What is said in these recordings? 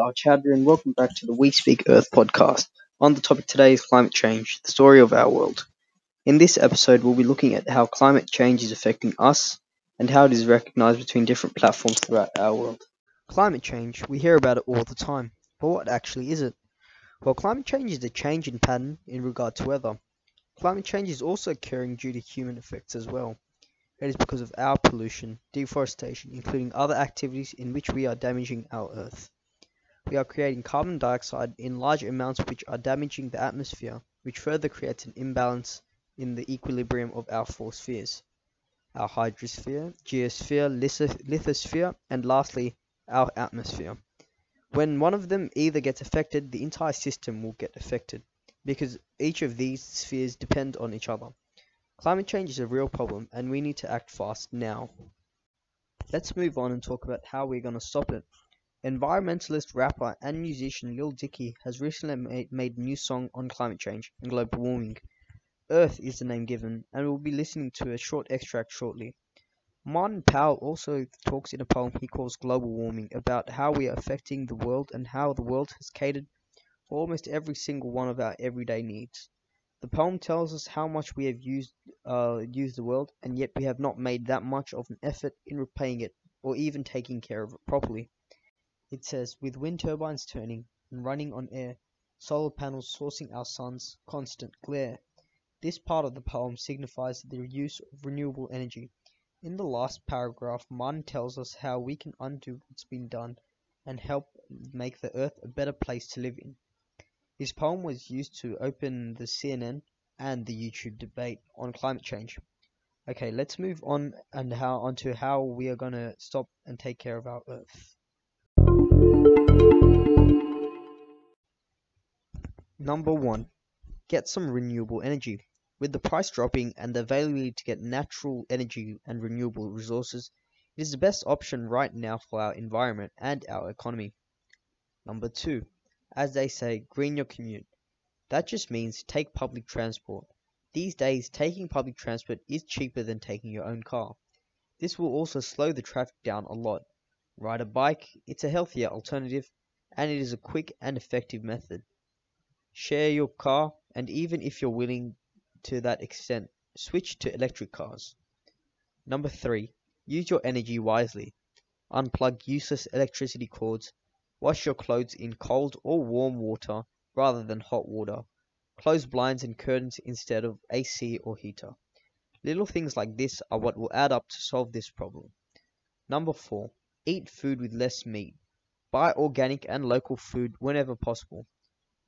Adar Chowdhury and welcome back to the We Speak Earth podcast. On the topic today is climate change, the story of our world. In this episode, we'll be looking at how climate change is affecting us and how it is recognized between different platforms throughout our world. Climate change, we hear about it all the time, but what actually is it? Well, climate change is a change in pattern in regard to weather. Climate change is also occurring due to human effects as well. It is because of our pollution, deforestation, including other activities in which we are damaging our Earth. We are creating carbon dioxide in large amounts which are damaging the atmosphere, which further creates an imbalance in the equilibrium of our four spheres our hydrosphere, geosphere, lithosphere, and lastly, our atmosphere. When one of them either gets affected, the entire system will get affected, because each of these spheres depend on each other. Climate change is a real problem and we need to act fast now. Let's move on and talk about how we're going to stop it. Environmentalist, rapper, and musician Lil Dicky has recently made, a new song on climate change and global warming. Earth is the name given, and we'll be listening to a short extract shortly. Martin Powell also talks in a poem he calls Global Warming about how we are affecting the world and how the world has catered for almost every single one of our everyday needs. The poem tells us how much we have used uh, used the world, and yet we have not made that much of an effort in repaying it, or even taking care of it properly. It says, with wind turbines turning and running on air, solar panels sourcing our sun's constant glare. This part of the poem signifies the use of renewable energy. In the last paragraph, Martin tells us how we can undo what's been done and help make the earth a better place to live in. His poem was used to open the CNN and the YouTube debate on climate change. Okay, let's move on and how onto how we are going to stop and take care of our Earth. Number one, get some renewable energy. With the price dropping and the availability to get natural energy and renewable resources, it is the best option right now for our environment and our economy. Number two, as they say, green your commute. That just means take public transport. These days, taking public transport is cheaper than taking your own car. This will also slow the traffic down a lot. Ride a bike, it's a healthier alternative, and it is a quick and effective method. Share your car, and even if you're willing to that extent, switch to electric cars. Number 3. Use your energy wisely. Unplug useless electricity cords Wash your clothes in cold or warm water rather than hot water. Close blinds and curtains instead of AC or heater. Little things like this are what will add up to solve this problem. Number 4. Eat food with less meat. Buy organic and local food whenever possible.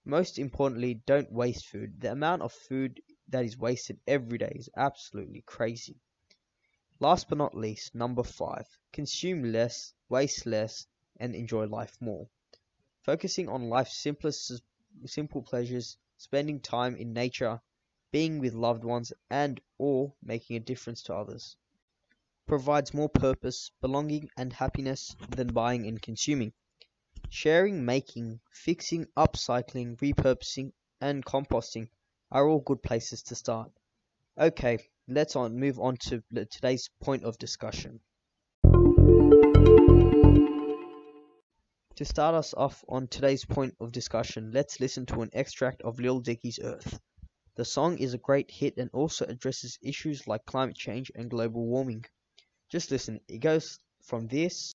Most importantly, don't waste food. The amount of food that is wasted every day is absolutely crazy. Last but not least, number 5. Consume less, waste less, and enjoy life more. Focusing on life's simplest simple pleasures, spending time in nature, being with loved ones and or making a difference to others provides more purpose, belonging and happiness than buying and consuming. Sharing, making, fixing, upcycling, repurposing and composting are all good places to start. Okay, let's on move on to today's point of discussion. To start us off on today's point of discussion, let's listen to an extract of Lil Dicky's Earth. The song is a great hit and also addresses issues like climate change and global warming. Just listen, it goes from this.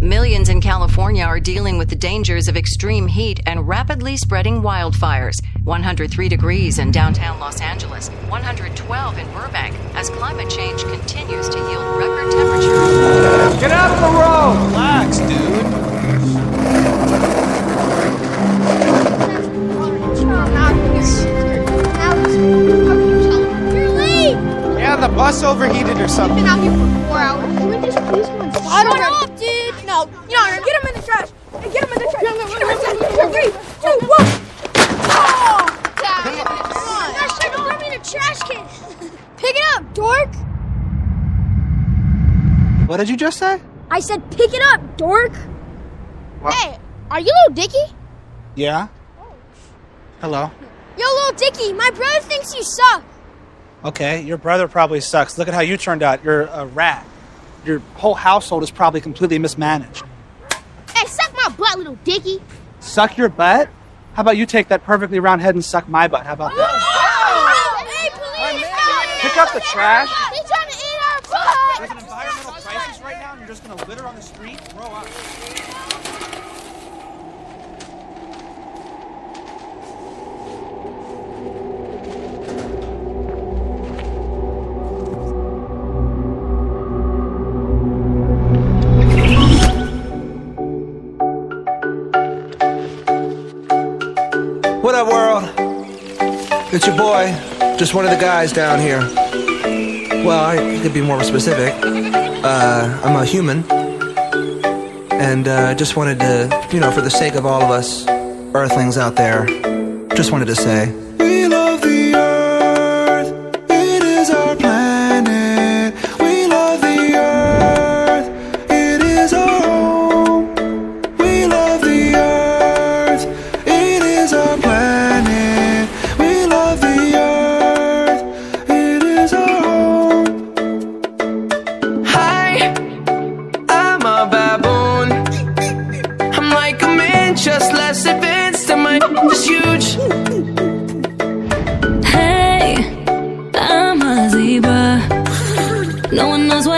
Millions in California are dealing with the dangers of extreme heat and rapidly spreading wildfires. 103 degrees in downtown Los Angeles, 112 in Burbank, as climate change continues to yield record temperatures. Get out of the road! Relax, dude. Yeah, the bus overheated or something. We've been out here for four hours. Can we just please go inside? Shut up, dude! No, you know, get him in the trash. Get him in the trash. What did you just say? I said pick it up, dork. Hey, are you little Dicky? Yeah. Hello. Yo, little Dicky, my brother thinks you suck. Okay, your brother probably sucks. Look at how you turned out. You're a rat. Your whole household is probably completely mismanaged. Hey, suck my butt, little Dicky. Suck your butt? How about you take that perfectly round head and suck my butt? How about that? Oh, hey, police! Pick up the trash. He's trying to eat our butt. Just gonna litter on the street? Grow up. What up, world? It's your boy, just one of the guys down here. Well, I could be more specific. Uh, I'm a human. And uh, just wanted to, you know, for the sake of all of us earthlings out there, just wanted to say.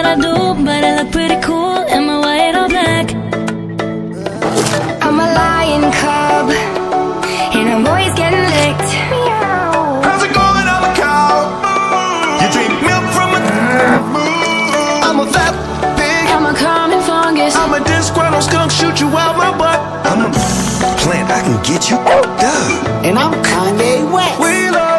What I do, but I look pretty cool in my white or black. I'm a lion cub, and I'm always getting licked. How's it going? I'm a cow. You drink milk from a. I'm a fat pig. I'm a common fungus. I'm a disgruntled skunk, shoot you out my butt. I'm a plant, I can get you up. And I'm Kanye West. We love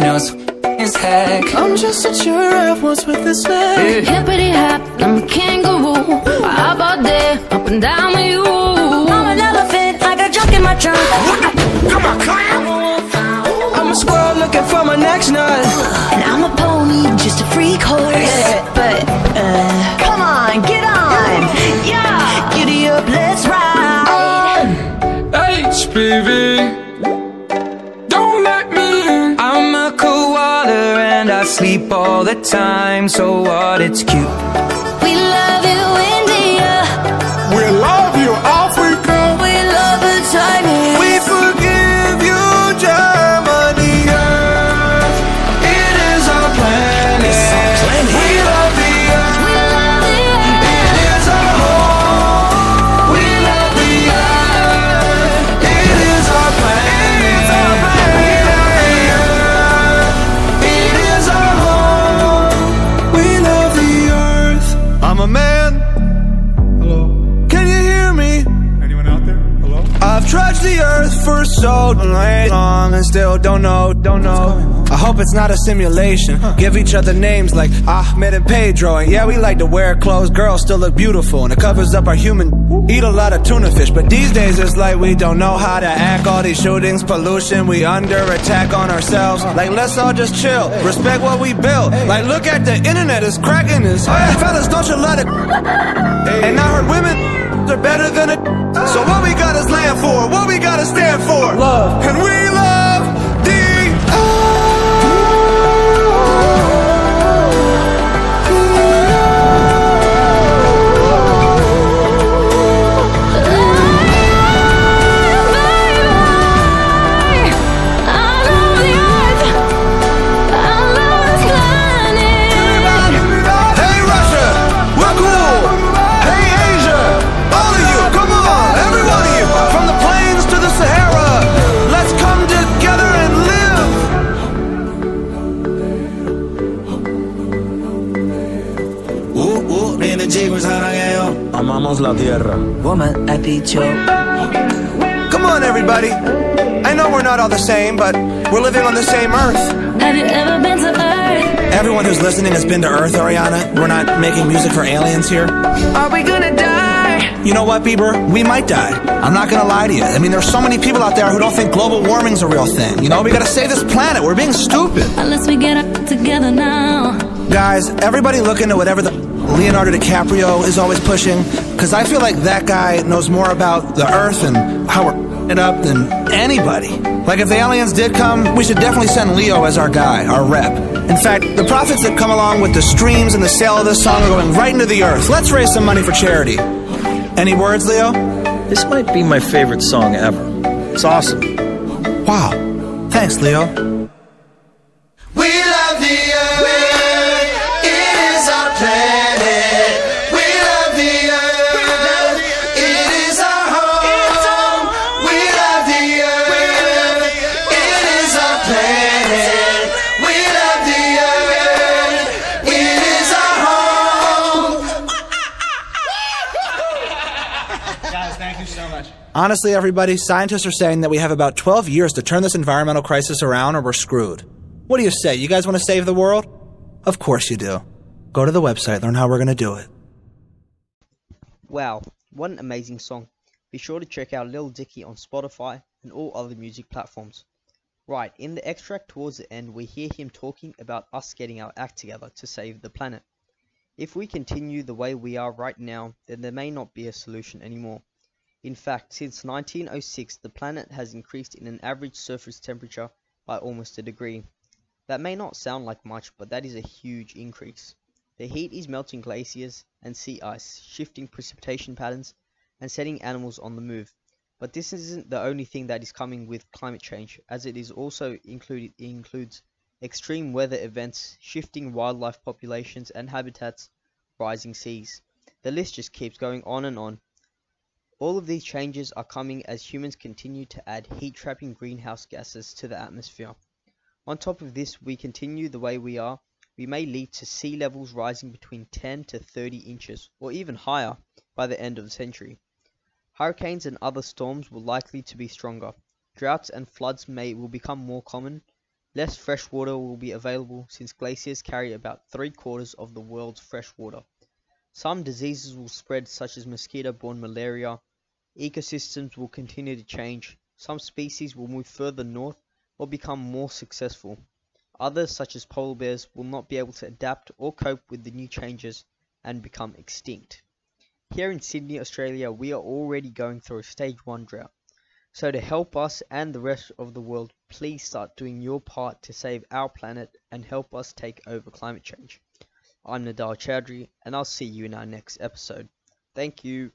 just some rhinos. His heck. I'm just a giraffe, what's with this leg? Hippity hop, I'm a kangaroo. I hop out there, up and down with you. I'm an elephant, I got junk in my trunk. Come on, I'm a squirrel looking for my next nut. And I'm a pony, just a freak horse. But, uh, come on, get on. Yeah, giddy up, let's ride. HPV. Sleep all the time. So what? It's cute. So long and still don't know, don't know. I hope it's not a simulation. Give each other names like Ahmed and Pedro. And yeah, we like to wear clothes. Girls still look beautiful and it covers up our human. Eat a lot of tuna fish, but these days it's like we don't know how to act. All these shootings, pollution, we under attack on ourselves. Like, let's all just chill. Respect what we built. Like, look at the internet, it's cracking this. Fellas, don't you let it. And I heard women are better than a. So what we got is land for, what we gotta stand for. Love. And we la tierra. Woman Come on, everybody. I know we're not all the same, but we're living on the same Earth. Have you ever been to Earth? Everyone who's listening has been to Earth, Ariana. We're not making music for aliens here. Are we gonna die? You know what, Bieber? We might die. I'm not gonna lie to you. I mean, there's so many people out there who don't think global warming's a real thing. You know, we gotta save this planet. We're being stupid. Unless we get up together now. Guys, everybody look into whatever the Leonardo DiCaprio is always pushing, because I feel like that guy knows more about the Earth and how we're it up than anybody. Like, if the aliens did come, we should definitely send Leo as our guy, our rep. In fact, the profits that come along with the streams and the sale of this song are going right into the Earth. Let's raise some money for charity. Any words, Leo? This might be my favorite song ever. It's awesome. Wow. Thanks, Leo. Honestly, everybody, scientists are saying that we have about 12 years to turn this environmental crisis around or we're screwed. What do you say? You guys want to save the world? Of course you do. Go to the website, learn how we're going to do it. Wow, what an amazing song. Be sure to check out Lil Dicky on Spotify and all other music platforms. Right, in the extract towards the end, we hear him talking about us getting our act together to save the planet. If we continue the way we are right now, then there may not be a solution anymore. In fact, since 1906, the planet has increased in an average surface temperature by almost a degree. That may not sound like much, but that is a huge increase. The heat is melting glaciers and sea ice, shifting precipitation patterns, and setting animals on the move. But this isn't the only thing that is coming with climate change, as it is also included includes extreme weather events, shifting wildlife populations and habitats, rising seas. The list just keeps going on and on. All of these changes are coming as humans continue to add heat-trapping greenhouse gases to the atmosphere. On top of this, we continue the way we are, we may lead to sea levels rising between 10 to 30 inches, or even higher, by the end of the century. Hurricanes and other storms will likely to be stronger. Droughts and floods may will become more common. Less fresh water will be available since glaciers carry about three quarters of the world's fresh water. Some diseases will spread such as mosquito-borne malaria. Ecosystems will continue to change. Some species will move further north or become more successful. Others, such as polar bears, will not be able to adapt or cope with the new changes and become extinct. Here in Sydney, Australia, we are already going through a stage 1 drought. So to help us and the rest of the world, please start doing your part to save our planet and help us take over climate change. I'm Nidal Chowdhury, and I'll see you in our next episode. Thank you.